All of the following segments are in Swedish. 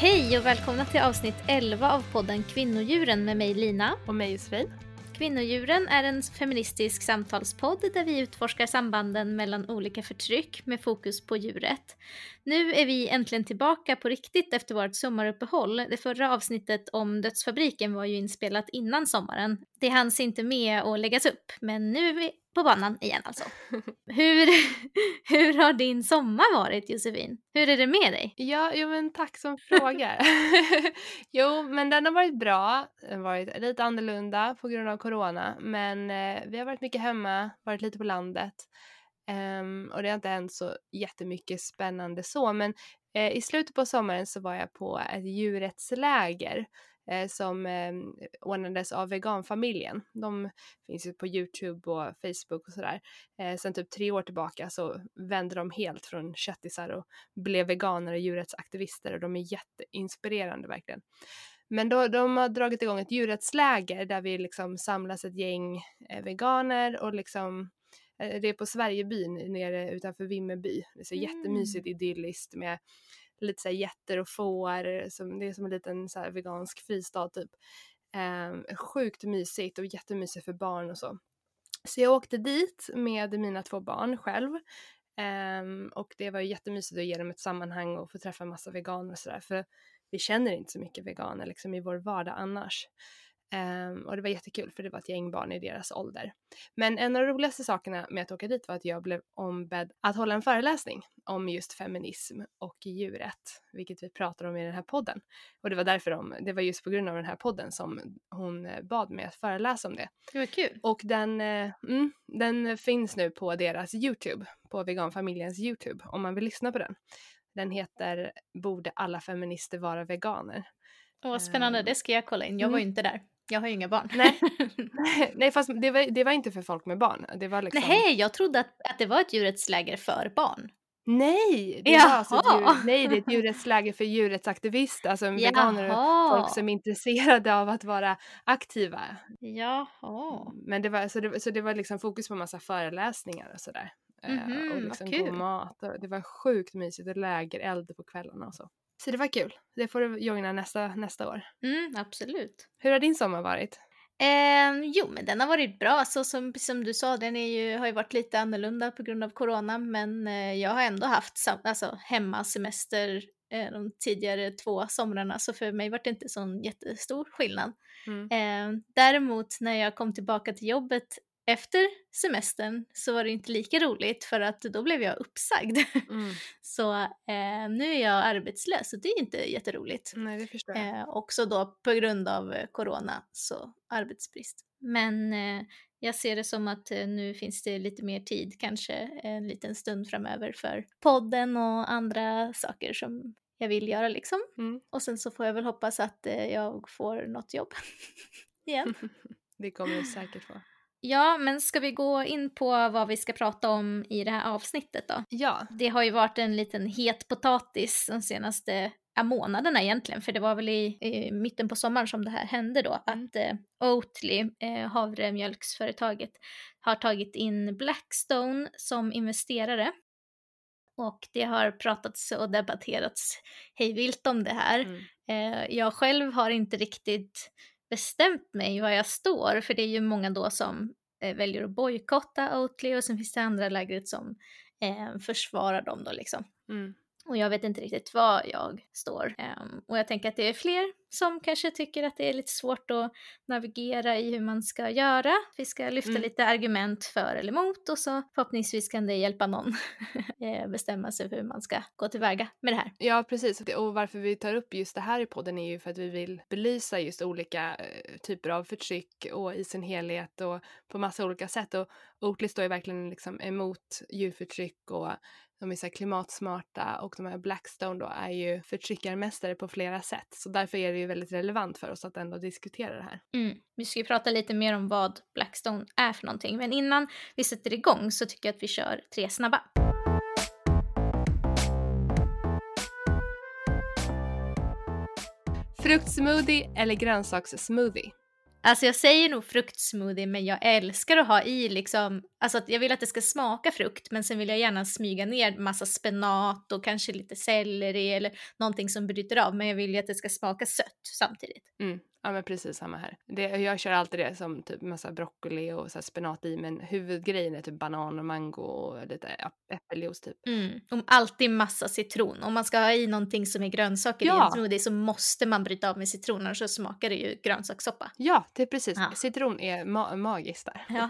Hej och välkomna till avsnitt 11 av podden Kvinnodjuren med mig Lina. Och mig Josefin. Kvinnodjuren är en feministisk samtalspodd där vi utforskar sambanden mellan olika förtryck med fokus på djuret. Nu är vi äntligen tillbaka på riktigt efter vårt sommaruppehåll. Det förra avsnittet om dödsfabriken var ju inspelat innan sommaren. Det hanns inte med att läggas upp, men nu på banan igen alltså. hur, hur har din sommar varit Josefin? Hur är det med dig? Ja, jo men tack som frågar. jo, men den har varit bra. Den har varit lite annorlunda på grund av corona, men eh, vi har varit mycket hemma, varit lite på landet. Um, och det har inte hänt så jättemycket spännande så, men eh, i slutet på sommaren så var jag på ett djurrättsläger eh, som eh, ordnades av veganfamiljen. De finns ju på Youtube och Facebook och sådär. Eh, sen typ tre år tillbaka så vände de helt från köttisar och blev veganer och djurrättsaktivister och de är jätteinspirerande verkligen. Men då, de har dragit igång ett djurrättsläger där vi liksom samlas ett gäng eh, veganer och liksom eh, det är på Sverigebyn nere utanför Vimmerby. Det är så mm. jättemysigt idylliskt med lite såhär getter och får, som, det är som en liten så vegansk fristad typ. Eh, sjukt mysigt och jättemysigt för barn och så. Så jag åkte dit med mina två barn själv. eh, och det var jättemysigt att ge dem ett sammanhang och få träffa en massa veganer och sådär för vi känner inte så mycket veganer liksom i vår vardag annars. Um, och det var jättekul för det var ett gäng barn i deras ålder. Men en av de roligaste sakerna med att åka dit var att jag blev ombedd att hålla en föreläsning om just feminism och djurrätt, vilket vi pratar om i den här podden. Och det var därför de, det var just på grund av den här podden som hon eh, bad mig att föreläsa om det. Det var kul. Och den, eh, mm, den finns nu på deras Youtube, på veganfamiljens Youtube, om man vill lyssna på den. Den heter Borde alla feminister vara veganer? Åh, spännande, det ska jag kolla in. Jag var ju mm. inte där. Jag har ju inga barn. Nej, Nej fast det var, det var inte för folk med barn. Det var liksom... Nej, jag trodde att, att det var ett djurrättsläger för barn. Nej, det, var alltså djur, nej, det är ett djurrättsläger för djurrättsaktivister, alltså veganer och folk som är intresserade av att vara aktiva. Jaha. Men det var, så, det, så det var liksom fokus på massa föreläsningar och sådär. Mm -hmm, och liksom god mat. Och det var sjukt mysigt och lägereld på kvällarna och så. Så det var kul. Det får du joina nästa, nästa år. Mm, absolut. Hur har din sommar varit? Eh, jo, men den har varit bra. Så som, som du sa, den är ju, har ju varit lite annorlunda på grund av corona, men eh, jag har ändå haft sam, alltså, hemmasemester eh, de tidigare två somrarna, så för mig var det inte sån jättestor skillnad. Mm. Eh, däremot när jag kom tillbaka till jobbet efter semestern så var det inte lika roligt för att då blev jag uppsagd. Mm. så eh, nu är jag arbetslös och det är inte jätteroligt. Nej, det förstår jag. Eh, också då på grund av eh, corona, så arbetsbrist. Men eh, jag ser det som att eh, nu finns det lite mer tid, kanske en liten stund framöver för podden och andra saker som jag vill göra liksom. Mm. Och sen så får jag väl hoppas att eh, jag får något jobb igen. det kommer du säkert få. Ja, men ska vi gå in på vad vi ska prata om i det här avsnittet då? Ja. Det har ju varit en liten het potatis de senaste ja, månaderna egentligen, för det var väl i, i, mitten på sommaren som det här hände då, mm. att eh, Oatly, eh, havremjölksföretaget, har tagit in Blackstone som investerare. Och det har pratats och debatterats hejvilt om det här. Mm. Eh, jag själv har inte riktigt bestämt mig var jag står, för det är ju många då som eh, väljer att bojkotta Oatly och sen finns det andra lägret som eh, försvarar dem då liksom. Mm. Och jag vet inte riktigt var jag står. Um, och jag tänker att det är fler som kanske tycker att det är lite svårt att navigera i hur man ska göra. Vi ska lyfta mm. lite argument för eller emot och så förhoppningsvis kan det hjälpa någon eh, bestämma sig för hur man ska gå tillväga med det här. Ja, precis. Och varför vi tar upp just det här i podden är ju för att vi vill belysa just olika eh, typer av förtryck och i sin helhet och på massa olika sätt. Och Oatly står ju verkligen liksom emot djurförtryck och de är så klimatsmarta och de här Blackstone då är ju förtryckarmästare på flera sätt. Så därför är det ju väldigt relevant för oss att ändå diskutera det här. Mm. Vi ska ju prata lite mer om vad Blackstone är för någonting, men innan vi sätter igång så tycker jag att vi kör tre snabba. Fruktsmoothie eller grönsakssmoothie? Alltså jag säger nog fruktsmoothie men jag älskar att ha i liksom, alltså att jag vill att det ska smaka frukt men sen vill jag gärna smyga ner massa spenat och kanske lite selleri eller någonting som bryter av men jag vill ju att det ska smaka sött samtidigt. Mm. Ja men precis samma här. Det, jag kör alltid det som typ massa broccoli och så spenat i men huvudgrejen är typ banan och mango och lite äppeljuice typ. Mm. Och alltid massa citron. Om man ska ha i någonting som är grönsaker ja. i en smoothie så måste man bryta av med citron så smakar det ju grönsakssoppa. Ja, det är precis. Ja. Citron är ma magiskt där. Ja.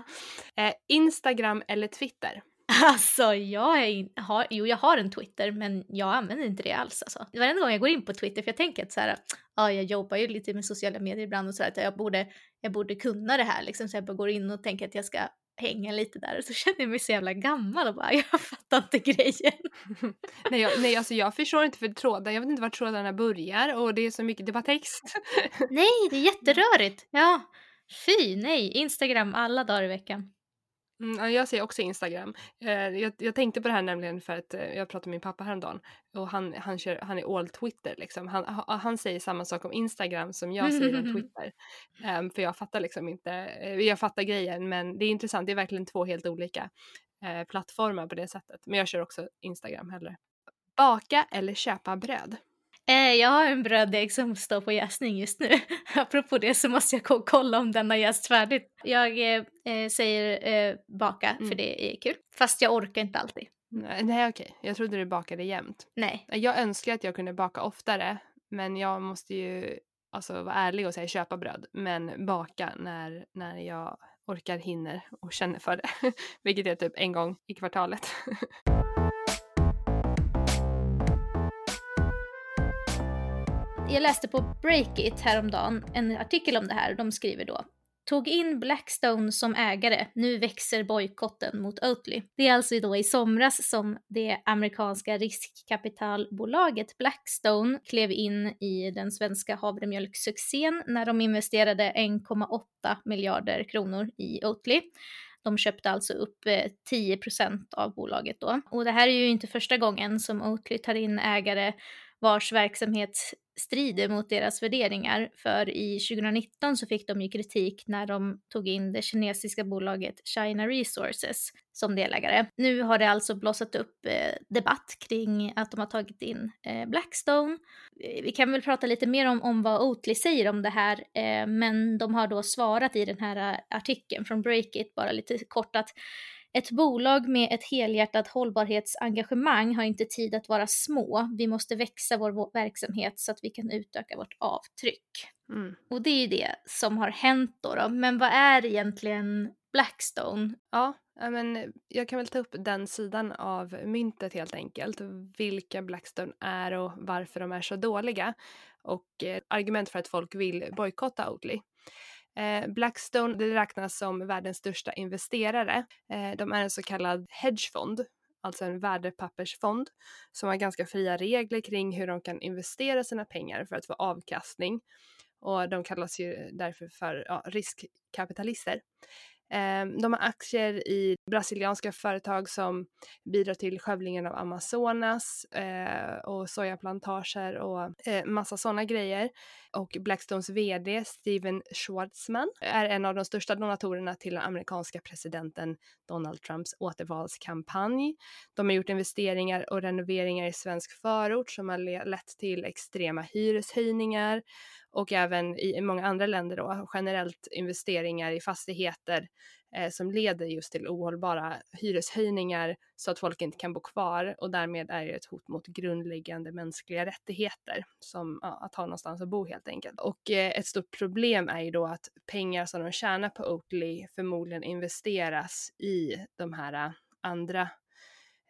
eh, Instagram eller Twitter? Alltså jag är in, har, jo jag har en Twitter men jag använder inte det alls alltså. Varenda gång jag går in på Twitter för jag tänker att så här, ja jag jobbar ju lite med sociala medier ibland och så här, att jag borde, jag borde kunna det här liksom så jag bara går in och tänker att jag ska hänga lite där och så känner jag mig så jävla gammal och bara jag fattar inte grejen. nej, jag, nej alltså jag förstår inte för trådar, jag vet inte var trådarna börjar och det är så mycket, det är bara text. nej det är jätterörigt, ja. Fy nej, Instagram alla dagar i veckan. Mm, jag ser också Instagram. Eh, jag, jag, tänkte på det här nämligen för att eh, jag pratade med min pappa häromdagen och han, han, kör, han är all Twitter liksom. Han, han säger samma sak om Instagram som jag säger om Twitter. Um, för jag fattar liksom inte, eh, jag fattar grejen men det är intressant, det är verkligen två helt olika eh, plattformar på det sättet. Men jag kör också Instagram hellre. Baka eller köpa bröd? Eh, jag har en bröddeg som står på jäsning just nu. Apropå det så måste jag gå och kolla om den har jäst färdigt. Jag eh, eh, säger eh, baka mm. för det är kul. Fast jag orkar inte alltid. Nej, nej okej. Jag trodde du bakade jämt. Nej. Jag önskar att jag kunde baka oftare. Men jag måste ju alltså, vara ärlig och säga köpa bröd. Men baka när, när jag orkar, hinner och känner för det. Vilket är typ en gång i kvartalet. jag läste på Breakit häromdagen en artikel om det här och de skriver då Tog in Blackstone som ägare, nu växer bojkotten mot Oatly. Det är alltså då i somras som det amerikanska riskkapitalbolaget Blackstone klev in i den svenska havremjölksuccén när de investerade 1,8 miljarder kronor i Oatly. De köpte alltså upp eh, 10 av bolaget då. Och det här är ju inte första gången som Oatly tar in ägare vars verksamhet strider mot deras värderingar. För i 2019 så fick de ju kritik när de tog in det kinesiska bolaget China Resources som delägare. Nu har det alltså blossat upp eh, debatt kring att de har tagit in eh, Blackstone. Eh, vi kan väl prata lite mer om, om vad Oatly säger om det här, eh, men de har då svarat i den här eh, artikeln från Breakit bara lite kort att ett bolag med ett helhjärtat hållbarhetsengagemang har inte tid att vara små. Vi måste växa vår verksamhet så att vi kan utöka vårt avtryck. Mm. Och det är ju det som har hänt då, då. Men vad är egentligen Blackstone? Ja, men jag kan väl ta upp den sidan av myntet helt enkelt. Vilka Blackstone är och varför de är så dåliga. Och eh, argument för att folk vill bojkotta Oatly. Eh, Blackstone det räknas som världens största investerare. Eh, de är en så kallad hedgefond, alltså en värdepappersfond som har ganska fria regler kring hur de kan investera sina pengar för att få avkastning. Och de kallas ju därför för ja, riskkapitalister. Ehm, de har aktier i brasilianska företag som bidrar till skövlingen av Amazonas eh, och sojaplantager och eh, massa sådana grejer. Och Blackstones VD Steven Schwartzman är en av de största donatorerna till den amerikanska presidenten Donald Trumps återvalskampanj. De har gjort investeringar och renoveringar i svensk förort som har lett till extrema hyreshöjningar och även i många andra länder då generellt investeringar i fastigheter eh, som leder just till ohållbara hyreshöjningar så att folk inte kan bo kvar och därmed är det ett hot mot grundläggande mänskliga rättigheter som ja, att ha någonstans att bo helt enkelt. Och eh, ett stort problem är ju då att pengar som de tjänar på Oatly förmodligen investeras i de här andra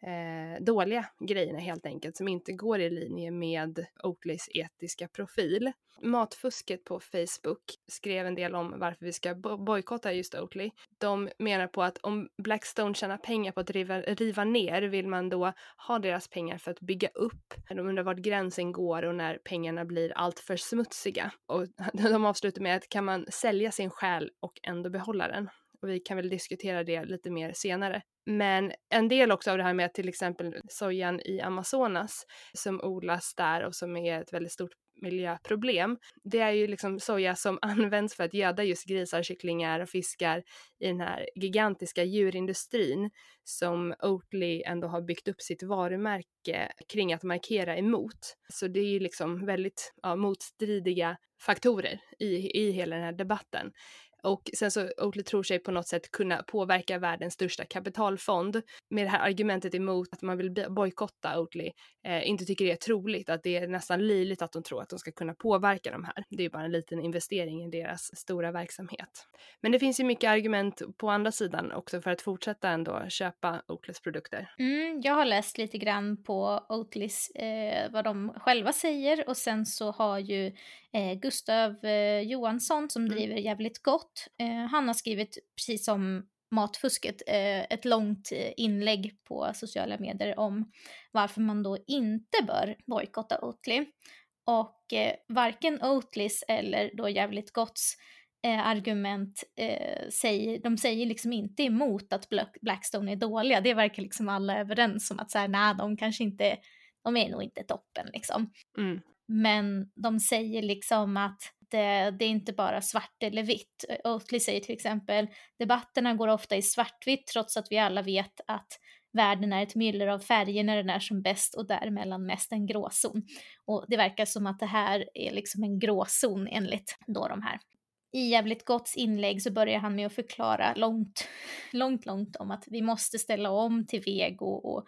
eh, dåliga grejerna helt enkelt som inte går i linje med Oatlys etiska profil. Matfusket på Facebook skrev en del om varför vi ska bojkotta just Oatly. De menar på att om Blackstone tjänar pengar på att riva, riva ner vill man då ha deras pengar för att bygga upp. De undrar vart gränsen går och när pengarna blir alltför smutsiga. Och de avslutar med att kan man sälja sin själ och ändå behålla den? Och vi kan väl diskutera det lite mer senare. Men en del också av det här med till exempel sojan i Amazonas som odlas där och som är ett väldigt stort miljöproblem. Det är ju liksom soja som används för att göda just grisar, kycklingar och fiskar i den här gigantiska djurindustrin som Oatly ändå har byggt upp sitt varumärke kring att markera emot. Så det är ju liksom väldigt ja, motstridiga faktorer i, i hela den här debatten. Och sen så Oatly tror sig på något sätt kunna påverka världens största kapitalfond med det här argumentet emot att man vill bojkotta Oatly. Eh, inte tycker det är troligt, att det är nästan löjligt att de tror att de ska kunna påverka de här. Det är ju bara en liten investering i deras stora verksamhet. Men det finns ju mycket argument på andra sidan också för att fortsätta ändå köpa Oatlys produkter. Mm, jag har läst lite grann på Oatlys, eh, vad de själva säger och sen så har ju eh, Gustav eh, Johansson som mm. driver Jävligt Gott, eh, han har skrivit precis som matfusket, eh, ett långt eh, inlägg på sociala medier om varför man då inte bör bojkotta Oatly. Och eh, varken Oatlys eller då Jävligt Gotts eh, argument, eh, säger, de säger liksom inte emot att Blackstone är dåliga. Det verkar liksom alla överens om att så här, nej, de kanske inte, de är nog inte toppen liksom. Mm. Men de säger liksom att det, det, är inte bara svart eller vitt. Oatly säger till exempel, debatterna går ofta i svartvitt trots att vi alla vet att världen är ett myller av färger när den är som bäst och däremellan mest en gråzon. Och det verkar som att det här är liksom en gråzon enligt då de här i Jävligt Gotts inlägg så börjar han med att förklara långt, långt, långt om att vi måste ställa om till vego och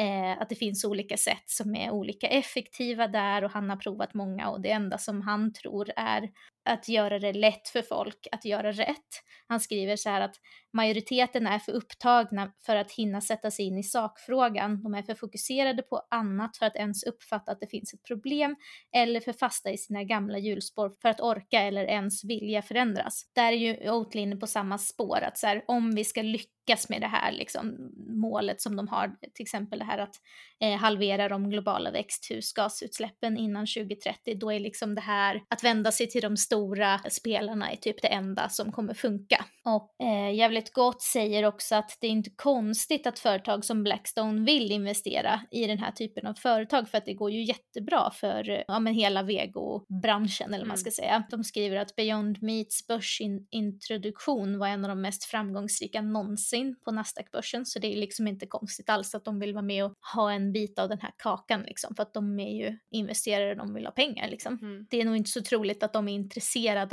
eh, att det finns olika sätt som är olika effektiva där och han har provat många och det enda som han tror är att göra det lätt för folk att göra rätt. Han skriver så här att majoriteten är för upptagna för att hinna sätta sig in i sakfrågan. De är för fokuserade på annat för att ens uppfatta att det finns ett problem eller för fasta i sina gamla hjulspår för att orka eller ens vilja förändras. Där är ju Oatly inne på samma spår att så här, om vi ska lyckas med det här liksom, målet som de har, till exempel det här att eh, halvera de globala växthusgasutsläppen innan 2030, då är liksom det här att vända sig till de stora spelarna är typ det enda som kommer funka. Och eh, Jävligt Gott säger också att det är inte konstigt att företag som Blackstone vill investera i den här typen av företag för att det går ju jättebra för ja, men hela vegobranschen eller vad man mm. ska säga. De skriver att Beyond Meats börsintroduktion var en av de mest framgångsrika någonsin på Nasdaq-börsen så det är liksom inte konstigt alls att de vill vara med och ha en bit av den här kakan liksom för att de är ju investerare, de vill ha pengar liksom. Mm. Det är nog inte så troligt att de är intresserade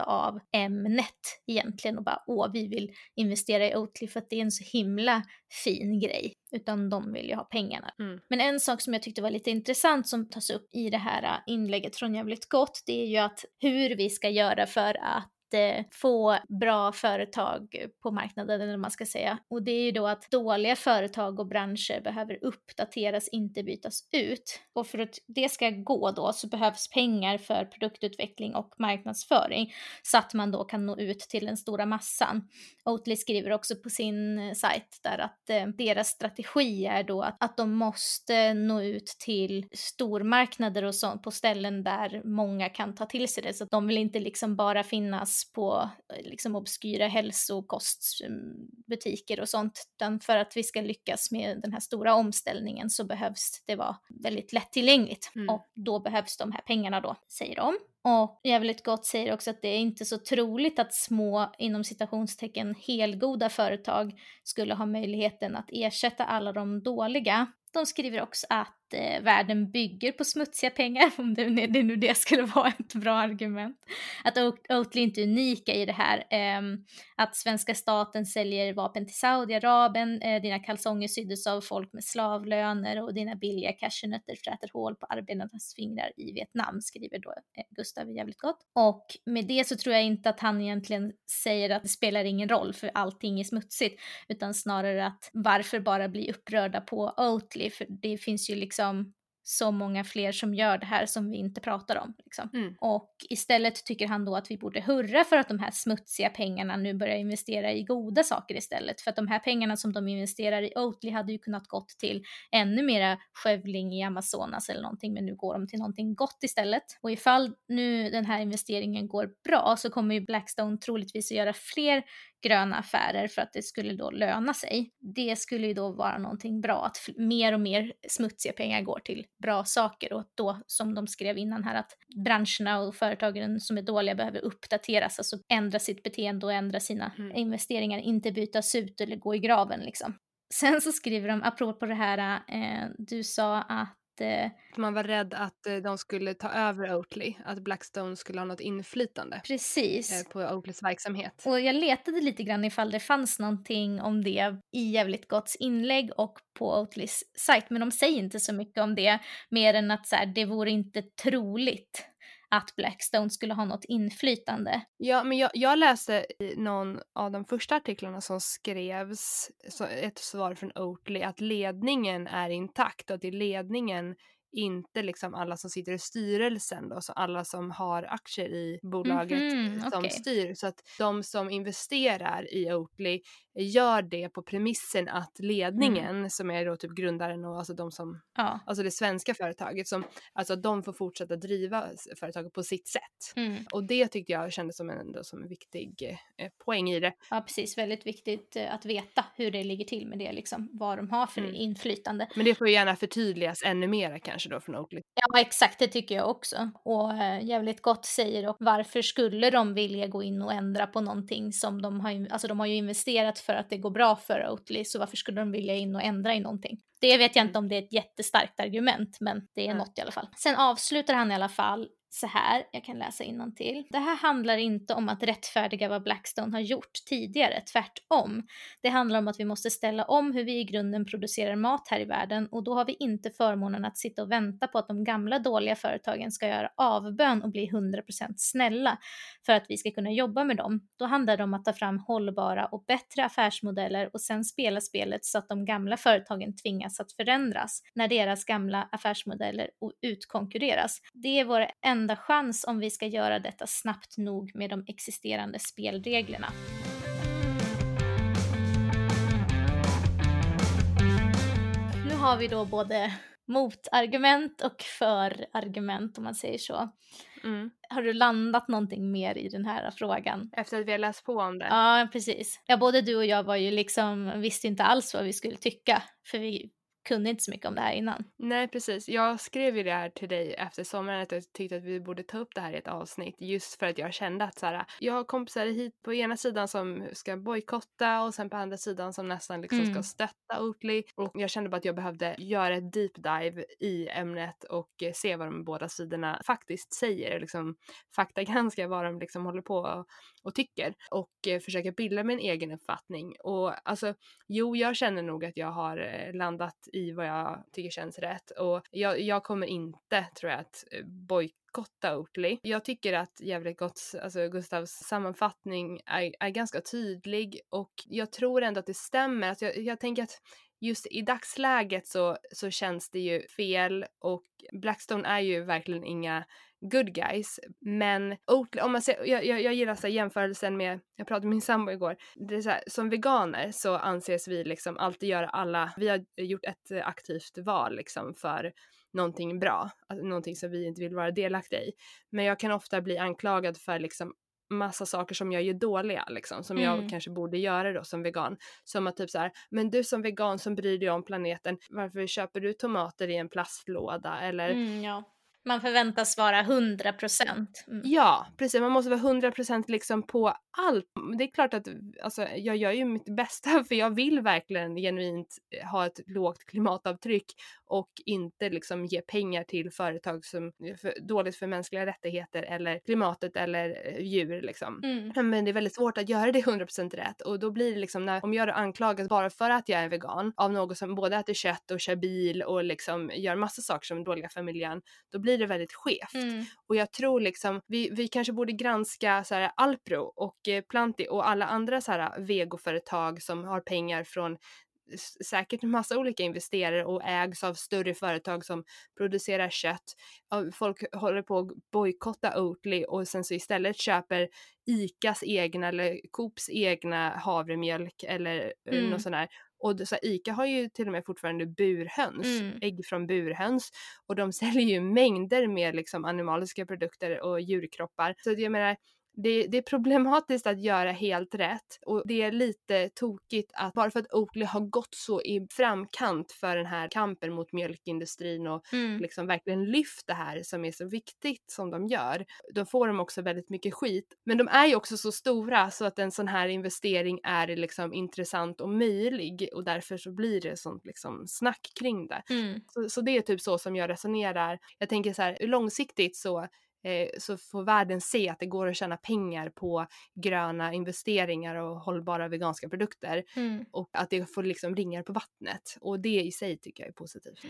av ämnet egentligen och bara åh, vi vill investera i Oatly för att det är en så himla fin grej, utan de vill ju ha pengarna. Mm. Men en sak som jag tyckte var lite intressant som tas upp i det här äh, inlägget från Jävligt Gott, det är ju att hur vi ska göra för att Eh, få bra företag på marknaden, eller vad man ska säga. Och det är ju då att dåliga företag och branscher behöver uppdateras, inte bytas ut. Och för att det ska gå då så behövs pengar för produktutveckling och marknadsföring så att man då kan nå ut till den stora massan. Oatly skriver också på sin eh, sajt där att eh, deras strategi är då att, att de måste nå ut till stormarknader och sånt på ställen där många kan ta till sig det. Så att de vill inte liksom bara finnas på eh, liksom obskyra hälsokostbutiker och sånt, utan för att vi ska lyckas med den här stora omställningen så behövs det vara väldigt lättillgängligt mm. och då behövs de här pengarna då, säger de. Och Jävligt Gott säger också att det är inte så troligt att små, inom citationstecken, helgoda företag skulle ha möjligheten att ersätta alla de dåliga. De skriver också att eh, världen bygger på smutsiga pengar, om det, det nu det skulle vara ett bra argument. Att Oatly inte är unika i det här, eh, att svenska staten säljer vapen till Saudiarabien, eh, dina kalsonger syddes av folk med slavlöner och dina billiga cashewnötter fräter hål på arbetarnas fingrar i Vietnam, skriver då eh, Gustav jävligt gott. Och med det så tror jag inte att han egentligen säger att det spelar ingen roll för allting är smutsigt, utan snarare att varför bara bli upprörda på Oatly, för det finns ju liksom så många fler som gör det här som vi inte pratar om. Liksom. Mm. Och istället tycker han då att vi borde hurra för att de här smutsiga pengarna nu börjar investera i goda saker istället. För att de här pengarna som de investerar i Oatly hade ju kunnat gått till ännu mera skövling i Amazonas eller någonting, men nu går de till någonting gott istället. Och ifall nu den här investeringen går bra så kommer ju Blackstone troligtvis att göra fler gröna affärer för att det skulle då löna sig. Det skulle ju då vara någonting bra, att mer och mer smutsiga pengar går till bra saker och då, som de skrev innan här, att branscherna och företagen som är dåliga behöver uppdateras, alltså ändra sitt beteende och ändra sina mm. investeringar, inte bytas ut eller gå i graven liksom. Sen så skriver de, apropå det här, eh, du sa att eh, man var rädd att eh, de skulle ta över Oatly, att Blackstone skulle ha något inflytande Precis. Eh, på Oatlys verksamhet. Och jag letade lite grann ifall det fanns någonting om det i Jävligt Gotts inlägg och på Oatlys sajt, men de säger inte så mycket om det, mer än att så här, det vore inte troligt att Blackstone skulle ha något inflytande. Ja, men jag, jag läste i någon av de första artiklarna som skrevs, ett svar från Oatly, att ledningen är intakt och att i ledningen inte liksom alla som sitter i styrelsen då, så alla som har aktier i bolaget mm -hmm, som okay. styr. Så att de som investerar i Oatly gör det på premissen att ledningen mm. som är då typ grundaren och alltså de som, ja. alltså det svenska företaget som, alltså de får fortsätta driva företaget på sitt sätt. Mm. Och det tyckte jag kändes som en, som en viktig eh, poäng i det. Ja precis, väldigt viktigt eh, att veta hur det ligger till med det liksom, vad de har för mm. inflytande. Men det får ju gärna förtydligas ännu mera kanske då från Oakley. Ja exakt, det tycker jag också. Och äh, jävligt gott säger och varför skulle de vilja gå in och ändra på någonting som de har, alltså de har ju investerat för att det går bra för Oatly, så varför skulle de vilja in och ändra i någonting? Det vet jag inte mm. om det är ett jättestarkt argument, men det är mm. något i alla fall. Sen avslutar han i alla fall så här, jag kan läsa till. Det här handlar inte om att rättfärdiga vad Blackstone har gjort tidigare, tvärtom. Det handlar om att vi måste ställa om hur vi i grunden producerar mat här i världen och då har vi inte förmånen att sitta och vänta på att de gamla dåliga företagen ska göra avbön och bli 100% snälla för att vi ska kunna jobba med dem. Då handlar det om att ta fram hållbara och bättre affärsmodeller och sen spela spelet så att de gamla företagen tvingas att förändras när deras gamla affärsmodeller utkonkurreras. Det är vår enda chans om vi ska göra detta snabbt nog med de existerande spelreglerna. Nu har vi då både motargument och förargument om man säger så. Mm. Har du landat någonting mer i den här frågan? Efter att vi har läst på om det? Ja, precis. Ja, både du och jag var ju liksom, visste inte alls vad vi skulle tycka. För vi kunde inte så mycket om det här innan. Nej precis, jag skrev ju det här till dig efter sommaren att jag tyckte att vi borde ta upp det här i ett avsnitt just för att jag kände att så här, jag har kompisar hit på ena sidan som ska bojkotta och sen på andra sidan som nästan liksom mm. ska stötta Oatly och jag kände bara att jag behövde göra ett deep dive i ämnet och se vad de båda sidorna faktiskt säger, liksom faktagranska vad de liksom håller på och tycker och eh, försöka bilda mig en egen uppfattning. Och alltså, jo, jag känner nog att jag har eh, landat i vad jag tycker känns rätt och jag, jag kommer inte, tror jag, att eh, bojkotta Oatly. Jag tycker att jävligt gott, alltså Gustavs sammanfattning är, är ganska tydlig och jag tror ändå att det stämmer. Alltså jag, jag tänker att just i dagsläget så, så känns det ju fel och Blackstone är ju verkligen inga good guys. Men Oatly, om man ser, jag, jag, jag gillar så jämförelsen med, jag pratade med min sambo igår, det är så här, som veganer så anses vi liksom alltid göra alla, vi har gjort ett aktivt val liksom för någonting bra, alltså någonting som vi inte vill vara delaktiga i. Men jag kan ofta bli anklagad för liksom massa saker som jag gör dåliga liksom, som mm. jag kanske borde göra då som vegan. Som att typ så här, men du som vegan som bryr dig om planeten, varför köper du tomater i en plastlåda eller mm, ja. Man förväntas vara 100 procent. Mm. Ja, precis. Man måste vara 100 procent liksom på allt. Det är klart att alltså, jag gör ju mitt bästa för jag vill verkligen genuint ha ett lågt klimatavtryck och inte liksom ge pengar till företag som är för, dåligt för mänskliga rättigheter eller klimatet eller eh, djur liksom. Mm. Men det är väldigt svårt att göra det 100% rätt och då blir det liksom när, om jag anklagas bara för att jag är vegan av någon som både äter kött och kör bil och liksom gör massa saker som är dåliga för miljön, då blir det väldigt skevt. Mm. Och jag tror liksom, vi, vi kanske borde granska så här, Alpro och eh, Planti och alla andra så här vegoföretag som har pengar från säkert en massa olika investerare och ägs av större företag som producerar kött. Folk håller på att bojkotta Oatly och sen så istället köper ICAs egna eller Coops egna havremjölk eller eh, mm. något sånt där. Och så här, ICA har ju till och med fortfarande burhöns, mm. ägg från burhöns och de säljer ju mängder med liksom animaliska produkter och djurkroppar. Så jag menar, det, det, är problematiskt att göra helt rätt och det är lite tokigt att bara för att Oatly har gått så i framkant för den här kampen mot mjölkindustrin och mm. liksom verkligen lyft det här som är så viktigt som de gör, då får de också väldigt mycket skit. Men de är ju också så stora så att en sån här investering är liksom intressant och möjlig och därför så blir det sånt liksom snack kring det. Mm. Så, så det är typ så som jag resonerar. Jag tänker så här, långsiktigt så så får världen se att det går att tjäna pengar på gröna investeringar och hållbara veganska produkter mm. och att det får liksom ringar på vattnet och det i sig tycker jag är positivt.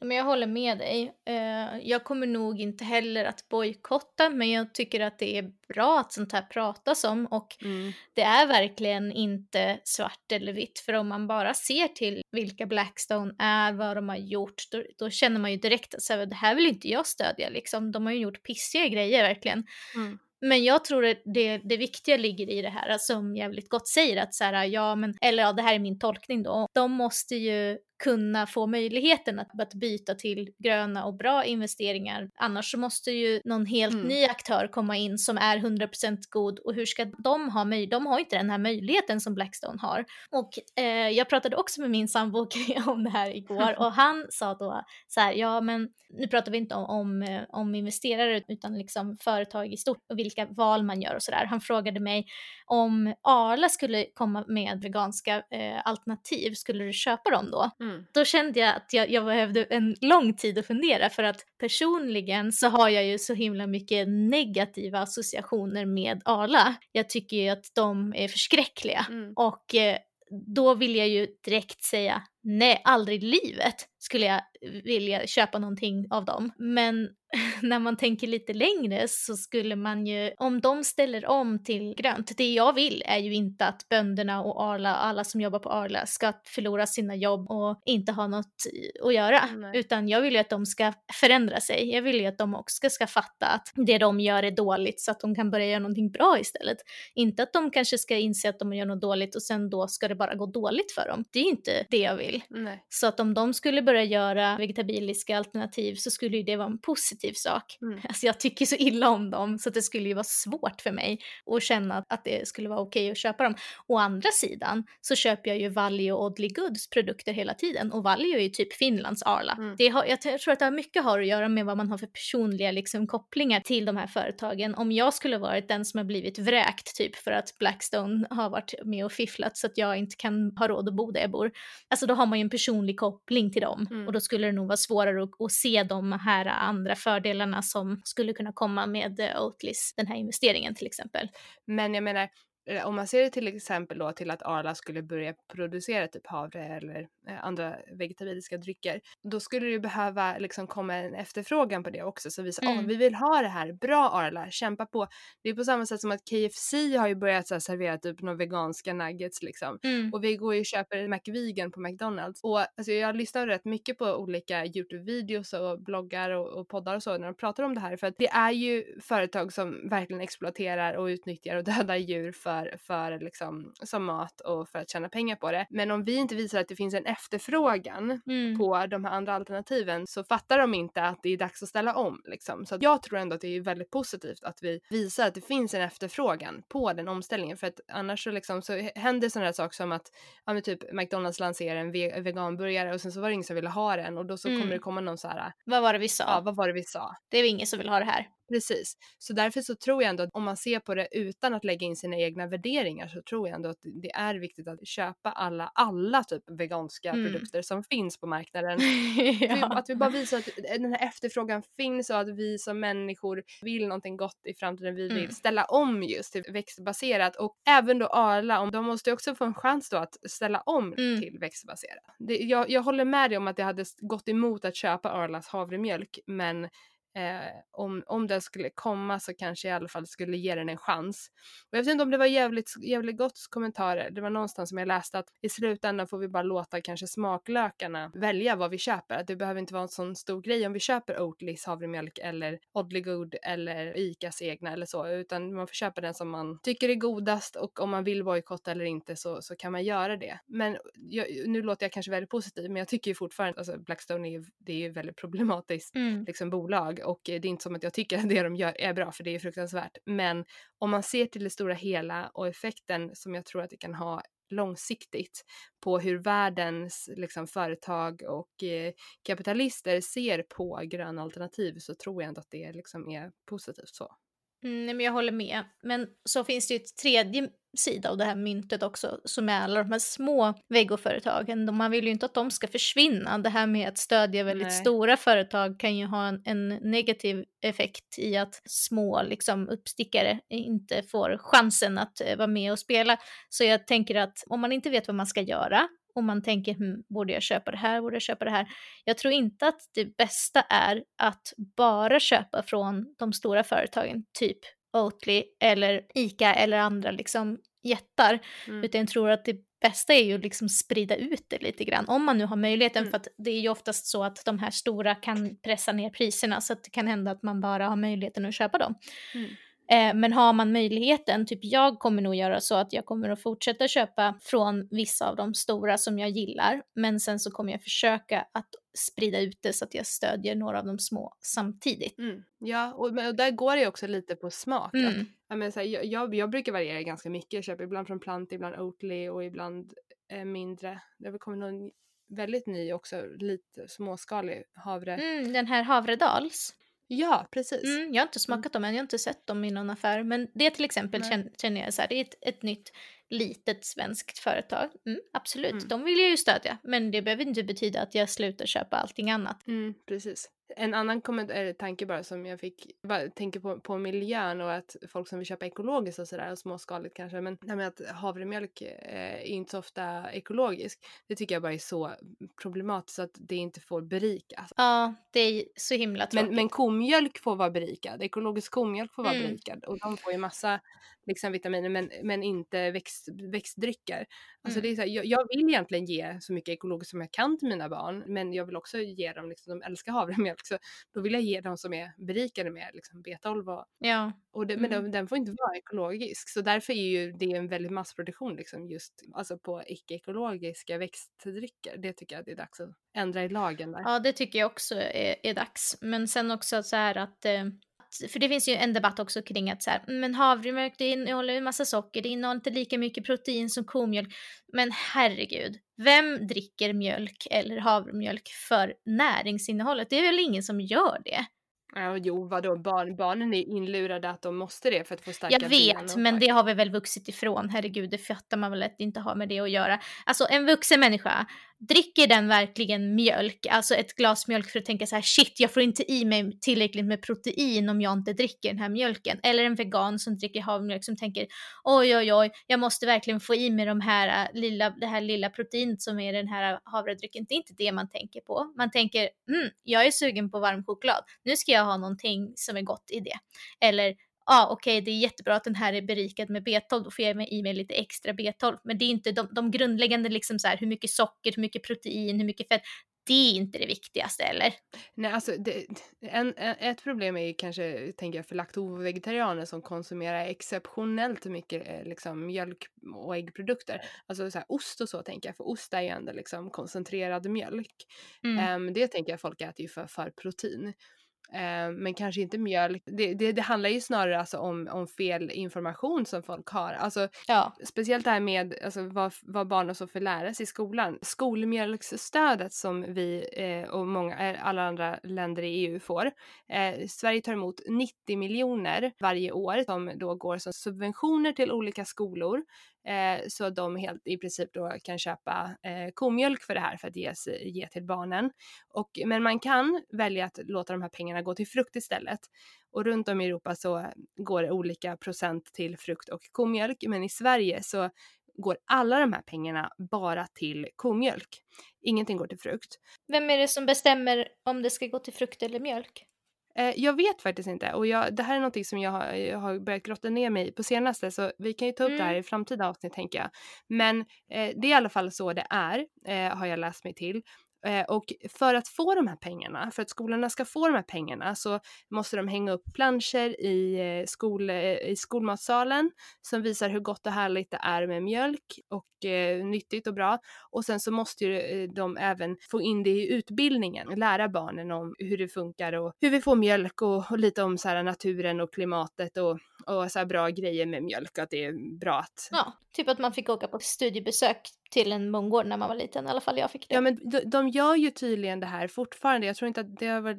Men jag håller med dig. Uh, jag kommer nog inte heller att bojkotta men jag tycker att det är bra att sånt här pratas om och mm. det är verkligen inte svart eller vitt för om man bara ser till vilka Blackstone är, vad de har gjort, då, då känner man ju direkt att så här, det här vill inte jag stödja liksom. De har ju gjort pissiga grejer verkligen. Mm. Men jag tror att det, det viktiga ligger i det här som jävligt gott säger att så här, ja men, eller ja det här är min tolkning då, de måste ju kunna få möjligheten att, att byta till gröna och bra investeringar. Annars så måste ju någon helt mm. ny aktör komma in som är 100% god och hur ska de ha möjlighet? De har inte den här möjligheten som Blackstone har. Och eh, jag pratade också med min sambo om det här igår och han sa då så här, ja men nu pratar vi inte om, om, eh, om investerare utan liksom företag i stort och vilka val man gör och sådär. Han frågade mig om Arla skulle komma med veganska eh, alternativ, skulle du köpa dem då? Mm. Då kände jag att jag, jag behövde en lång tid att fundera för att personligen så har jag ju så himla mycket negativa associationer med Arla. Jag tycker ju att de är förskräckliga mm. och eh, då vill jag ju direkt säga nej, aldrig i livet skulle jag vilja köpa någonting av dem. Men när man tänker lite längre så skulle man ju, om de ställer om till grönt, det jag vill är ju inte att bönderna och Arla, alla som jobbar på Arla ska förlora sina jobb och inte ha något att göra, Nej. utan jag vill ju att de ska förändra sig. Jag vill ju att de också ska fatta att det de gör är dåligt så att de kan börja göra någonting bra istället. Inte att de kanske ska inse att de gör något dåligt och sen då ska det bara gå dåligt för dem. Det är inte det jag vill. Nej. Så att om de skulle börja göra vegetabiliska alternativ så skulle ju det vara en positiv sak. Mm. Alltså jag tycker så illa om dem så att det skulle ju vara svårt för mig att känna att det skulle vara okej okay att köpa dem. Å andra sidan så köper jag ju Valli och Oddly Goods produkter hela tiden och Valli är ju typ Finlands Arla. Mm. Det har, jag tror att det har mycket har att göra med vad man har för personliga liksom, kopplingar till de här företagen. Om jag skulle varit den som har blivit vräkt typ för att Blackstone har varit med och fifflat så att jag inte kan ha råd att bo där jag bor. Alltså då har man ju en personlig koppling till dem mm. och då skulle det nog vara svårare att, att, se de här andra fördelarna som skulle kunna komma med Oatlys, den här investeringen till exempel. Men jag menar, Eh, om man ser det till exempel då till att Arla skulle börja producera typ havre eller eh, andra vegetabiliska drycker, då skulle det ju behöva liksom komma en efterfrågan på det också så visa mm. oh, vi vill ha det här, bra Arla, kämpa på. Det är på samma sätt som att KFC har ju börjat så här, servera typ några veganska nuggets liksom mm. och vi går ju och köper McVegan på McDonalds och alltså, jag lyssnar rätt mycket på olika Youtube-videos och bloggar och, och poddar och så när de pratar om det här för att det är ju företag som verkligen exploaterar och utnyttjar och dödar djur för för, för liksom, som mat och för att tjäna pengar på det. Men om vi inte visar att det finns en efterfrågan mm. på de här andra alternativen så fattar de inte att det är dags att ställa om. Liksom. Så jag tror ändå att det är väldigt positivt att vi visar att det finns en efterfrågan på den omställningen för att annars så, liksom, så händer sådana här saker som att ja, typ McDonalds lanserar en ve veganburgare och sen så var det ingen som ville ha den och då så mm. kommer det komma någon så här. Vad var det vi sa? Ja, vad var det vi sa? Det är ingen som vill ha det här. Precis, så därför så tror jag ändå att om man ser på det utan att lägga in sina egna värderingar så tror jag ändå att det är viktigt att köpa alla, alla typ veganska mm. produkter som finns på marknaden. ja. Att vi bara visar att den här efterfrågan finns och att vi som människor vill någonting gott i framtiden. Vi vill mm. ställa om just till växtbaserat och även då Arla, om de måste också få en chans då att ställa om mm. till växtbaserat. Det, jag, jag håller med dig om att det hade gått emot att köpa Arlas havremjölk men Eh, om, om den skulle komma så kanske jag i alla fall skulle ge den en chans. Och jag vet inte om det var jävligt, jävligt gott kommentarer. Det var någonstans som jag läste att i slutändan får vi bara låta kanske smaklökarna välja vad vi köper. Att det behöver inte vara en sån stor grej om vi köper Oatlys havremjölk eller Oddly Good eller Icas egna eller så, utan man får köpa den som man tycker är godast och om man vill bojkotta eller inte så, så kan man göra det. Men jag, nu låter jag kanske väldigt positiv, men jag tycker ju fortfarande, alltså Blackstone är ju, det är ju väldigt problematiskt mm. liksom bolag och det är inte som att jag tycker att det de gör är bra för det är fruktansvärt. Men om man ser till det stora hela och effekten som jag tror att det kan ha långsiktigt på hur världens liksom, företag och eh, kapitalister ser på gröna alternativ så tror jag ändå att det liksom är positivt så. Mm, men jag håller med. Men så finns det ju ett tredje sida av det här myntet också som är alla de här små vegoföretagen. Man vill ju inte att de ska försvinna. Det här med att stödja väldigt Nej. stora företag kan ju ha en, en, negativ effekt i att små liksom, uppstickare inte får chansen att uh, vara med och spela. Så jag tänker att om man inte vet vad man ska göra och man tänker hm, borde jag köpa det här, borde jag köpa det här. Jag tror inte att det bästa är att bara köpa från de stora företagen, typ Oatly eller ICA eller andra liksom jättar, mm. utan jag tror att det bästa är ju liksom sprida ut det lite grann, om man nu har möjligheten, mm. för att det är ju oftast så att de här stora kan pressa ner priserna, så att det kan hända att man bara har möjligheten att köpa dem. Mm. Eh, men har man möjligheten, typ jag kommer nog göra så att jag kommer att fortsätta köpa från vissa av de stora som jag gillar, men sen så kommer jag försöka att sprida ut det så att jag stödjer några av de små samtidigt. Mm. Ja, och, och, där går det också lite på smak. Mm. Att, jag, menar, så här, jag, jag, jag, brukar variera ganska mycket, jag köper ibland från Plant, ibland Oatly och ibland eh, mindre. Det har kommit någon väldigt ny också, lite småskalig havre. Mm, den här Havredals. Ja, precis. Mm, jag har inte mm. smakat dem än, jag har inte sett dem i någon affär. Men det till exempel Nej. känner jag så här, det är ett, ett nytt litet svenskt företag. Mm, absolut, mm. de vill jag ju stödja. Men det behöver inte betyda att jag slutar köpa allting annat. Mm, precis. En annan tanke bara som jag fick, bara tänker på, på miljön och att folk som vill köpa ekologiskt och sådär, småskaligt kanske, men att havremjölk eh, är inte så ofta ekologisk, det tycker jag bara är så problematiskt att det inte får berikas. Ja, det är så himla tråkigt. Men, men komjölk får vara berikad, ekologisk komjölk får vara mm. berikad och de får ju massa liksom vitaminer men, men inte växt, växtdrycker. Alltså mm. det är så här, jag, jag, vill egentligen ge så mycket ekologiskt som jag kan till mina barn men jag vill också ge dem, liksom, de älskar havremjölk så då vill jag ge dem som är berikade med liksom, B12 och, ja. och det, men mm. de, den får inte vara ekologisk så därför är ju det en väldigt massproduktion liksom just alltså på icke-ekologiska växtdrycker. Det tycker jag det är dags att ändra i lagen där. Ja det tycker jag också är, är dags men sen också så här att eh för det finns ju en debatt också kring att så här, men havremjölk det innehåller en massa socker, det innehåller inte lika mycket protein som komjölk. Men herregud, vem dricker mjölk eller havremjölk för näringsinnehållet? Det är väl ingen som gör det? Ja, jo, vadå, barn, barnen är inlurade att de måste det för att få starka Jag vet, men det har vi väl vuxit ifrån. Herregud, det fattar man väl att det inte har med det att göra. Alltså en vuxen människa dricker den verkligen mjölk, alltså ett glas mjölk för att tänka så här shit jag får inte i mig tillräckligt med protein om jag inte dricker den här mjölken. Eller en vegan som dricker havremjölk som tänker oj oj oj jag måste verkligen få i mig de här, äh, lilla, det här lilla proteinet som är den här äh, havredrycken. Det är inte det man tänker på. Man tänker mm, jag är sugen på varm choklad, nu ska jag ha någonting som är gott i det. Eller ah, okej okay, det är jättebra att den här är berikad med B12, då får jag i mig lite extra B12. Men det är inte de, de grundläggande, liksom så här, hur mycket socker, hur mycket protein, hur mycket fett. Det är inte det viktigaste eller? Nej, alltså det, en, ett problem är kanske, tänker jag, för laktovegetarianer som konsumerar exceptionellt mycket eh, liksom, mjölk och äggprodukter. Alltså så här, ost och så tänker jag, för ost är ju ändå liksom koncentrerad mjölk. Mm. Um, det tänker jag folk äter ju för, för protein. Eh, men kanske inte mjölk. Det, det, det, handlar ju snarare alltså om, om fel information som folk har. Alltså, ja. Speciellt det här med alltså, vad, vad barn och så får lära sig i skolan. Skolmjölksstödet som vi eh, och många, eh, alla andra länder i EU får. Eh, Sverige tar emot 90 miljoner varje år som då går som subventioner till olika skolor eh, så att de helt i princip då kan köpa eh, komjölk för det här för att ges, ge till barnen. Och, men man kan välja att låta de här pengarna gå till frukt istället. Och runt om i Europa så går det olika procent till frukt och komjölk, men i Sverige så går alla de här pengarna bara till komjölk. Ingenting går till frukt. Vem är det som bestämmer om det ska gå till frukt eller mjölk? Eh, jag vet faktiskt inte och jag, det här är något som jag har, jag har börjat grotta ner mig i på senaste så vi kan ju ta upp mm. det här i framtida avsnitt tänker jag. Men eh, det är i alla fall så det är, eh, har jag läst mig till. Eh, och för att få de här pengarna, för att skolorna ska få de här pengarna så måste de hänga upp planscher i, eh, skol, eh, i skolmatsalen som visar hur gott och härligt det är med mjölk och eh, nyttigt och bra. Och sen så måste ju de även få in det i utbildningen, lära barnen om hur det funkar och hur vi får mjölk och, och lite om så här, naturen och klimatet och, och så här bra grejer med mjölk, att det är bra att... Ja, typ att man fick åka på studiebesök till en bondgård när man var liten, i alla fall jag fick det. Ja men de, de gör ju tydligen det här fortfarande. Jag tror inte att det har varit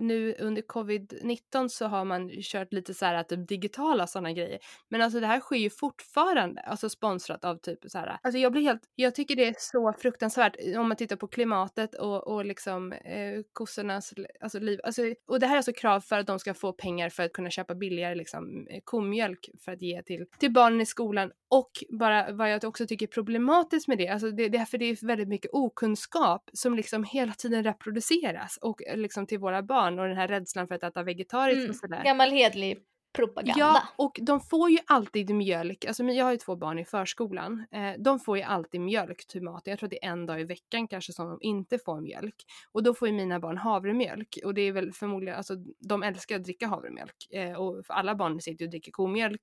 nu under covid-19 så har man kört lite så här typ digitala sådana grejer. Men alltså det här sker ju fortfarande, alltså sponsrat av typ så här. Alltså jag blir helt, jag tycker det är så fruktansvärt om man tittar på klimatet och, och liksom eh, kossornas alltså, liv. Alltså, och det här är alltså krav för att de ska få pengar för att kunna köpa billigare liksom eh, komjölk för att ge till, till barnen i skolan och bara vad jag också tycker är problematiskt med det, alltså det, det, för det är väldigt mycket okunskap som liksom hela tiden reproduceras och liksom till våra barn och den här rädslan för att äta vegetariskt mm. och sådär. Gammal hedlig propaganda. Ja, och de får ju alltid mjölk. Alltså jag har ju två barn i förskolan. Eh, de får ju alltid mjölk till maten. Jag tror att det är en dag i veckan kanske som de inte får mjölk. Och då får ju mina barn havremjölk. Och det är väl förmodligen, alltså de älskar att dricka havremjölk. Eh, och för alla barn sitter ju och dricker komjölk.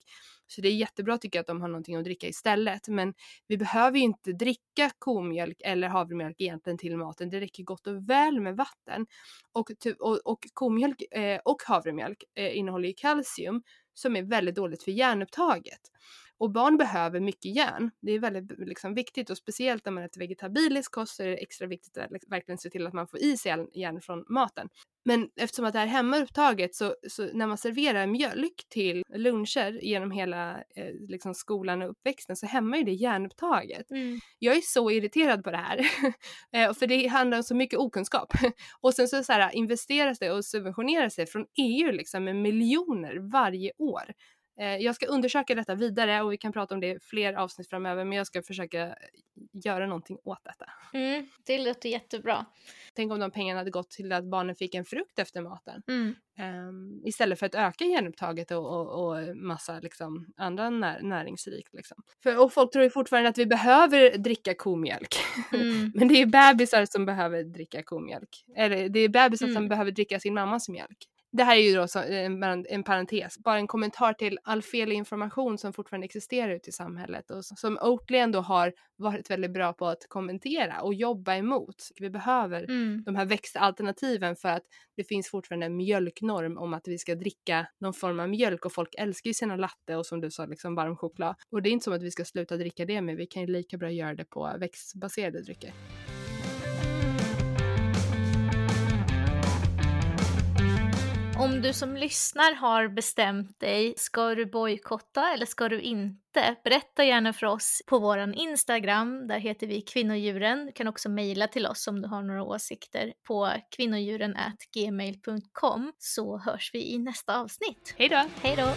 Så det är jättebra tycker jag att de har någonting att dricka istället. Men vi behöver ju inte dricka komjölk eller havremjölk egentligen till maten. Det räcker gott och väl med vatten. Och, och, och komjölk eh, och havremjölk eh, innehåller ju kalcium som är väldigt dåligt för järnupptaget. Och barn behöver mycket järn. Det är väldigt liksom, viktigt och speciellt när man äter vegetabilisk kost så är det extra viktigt att verkligen se till att man får i sig järn från maten. Men eftersom att det är hemmaupptaget så, så när man serverar mjölk till luncher genom hela eh, liksom skolan och uppväxten så hämmar ju det järnupptaget. Mm. Jag är så irriterad på det här. eh, för det handlar om så mycket okunskap. och sen så, så här, investeras det och subventioneras det från EU liksom med miljoner varje år jag ska undersöka detta vidare och vi kan prata om det fler avsnitt framöver men jag ska försöka göra någonting åt detta. Mm, det låter jättebra. Tänk om de pengarna hade gått till att barnen fick en frukt efter maten. Mm. Um, istället för att öka järnupptaget och, och, och massa liksom, andra när, näringsrikt. Liksom. För, och folk tror ju fortfarande att vi behöver dricka komjölk. Mm. men det är bebisar som behöver dricka komjölk. Eller det är bebisar mm. som behöver dricka sin mammas mjölk. Det här är ju då en, en parentes, bara en kommentar till all fel information som fortfarande existerar ute i samhället och som Oatly ändå har varit väldigt bra på att kommentera och jobba emot. Vi behöver mm. de här växtalternativen för att det finns fortfarande en mjölknorm om att vi ska dricka någon form av mjölk och folk älskar ju sina latte och som du sa liksom varm choklad. Och det är inte som att vi ska sluta dricka det men vi kan ju lika bra göra det på växtbaserade drycker. Om du som lyssnar har bestämt dig, ska du bojkotta eller ska du inte? Berätta gärna för oss på vår Instagram, där heter vi kvinnodjuren. Du kan också mejla till oss om du har några åsikter på kvinnodjuren.gmail.com så hörs vi i nästa avsnitt. Hej då! Hej då!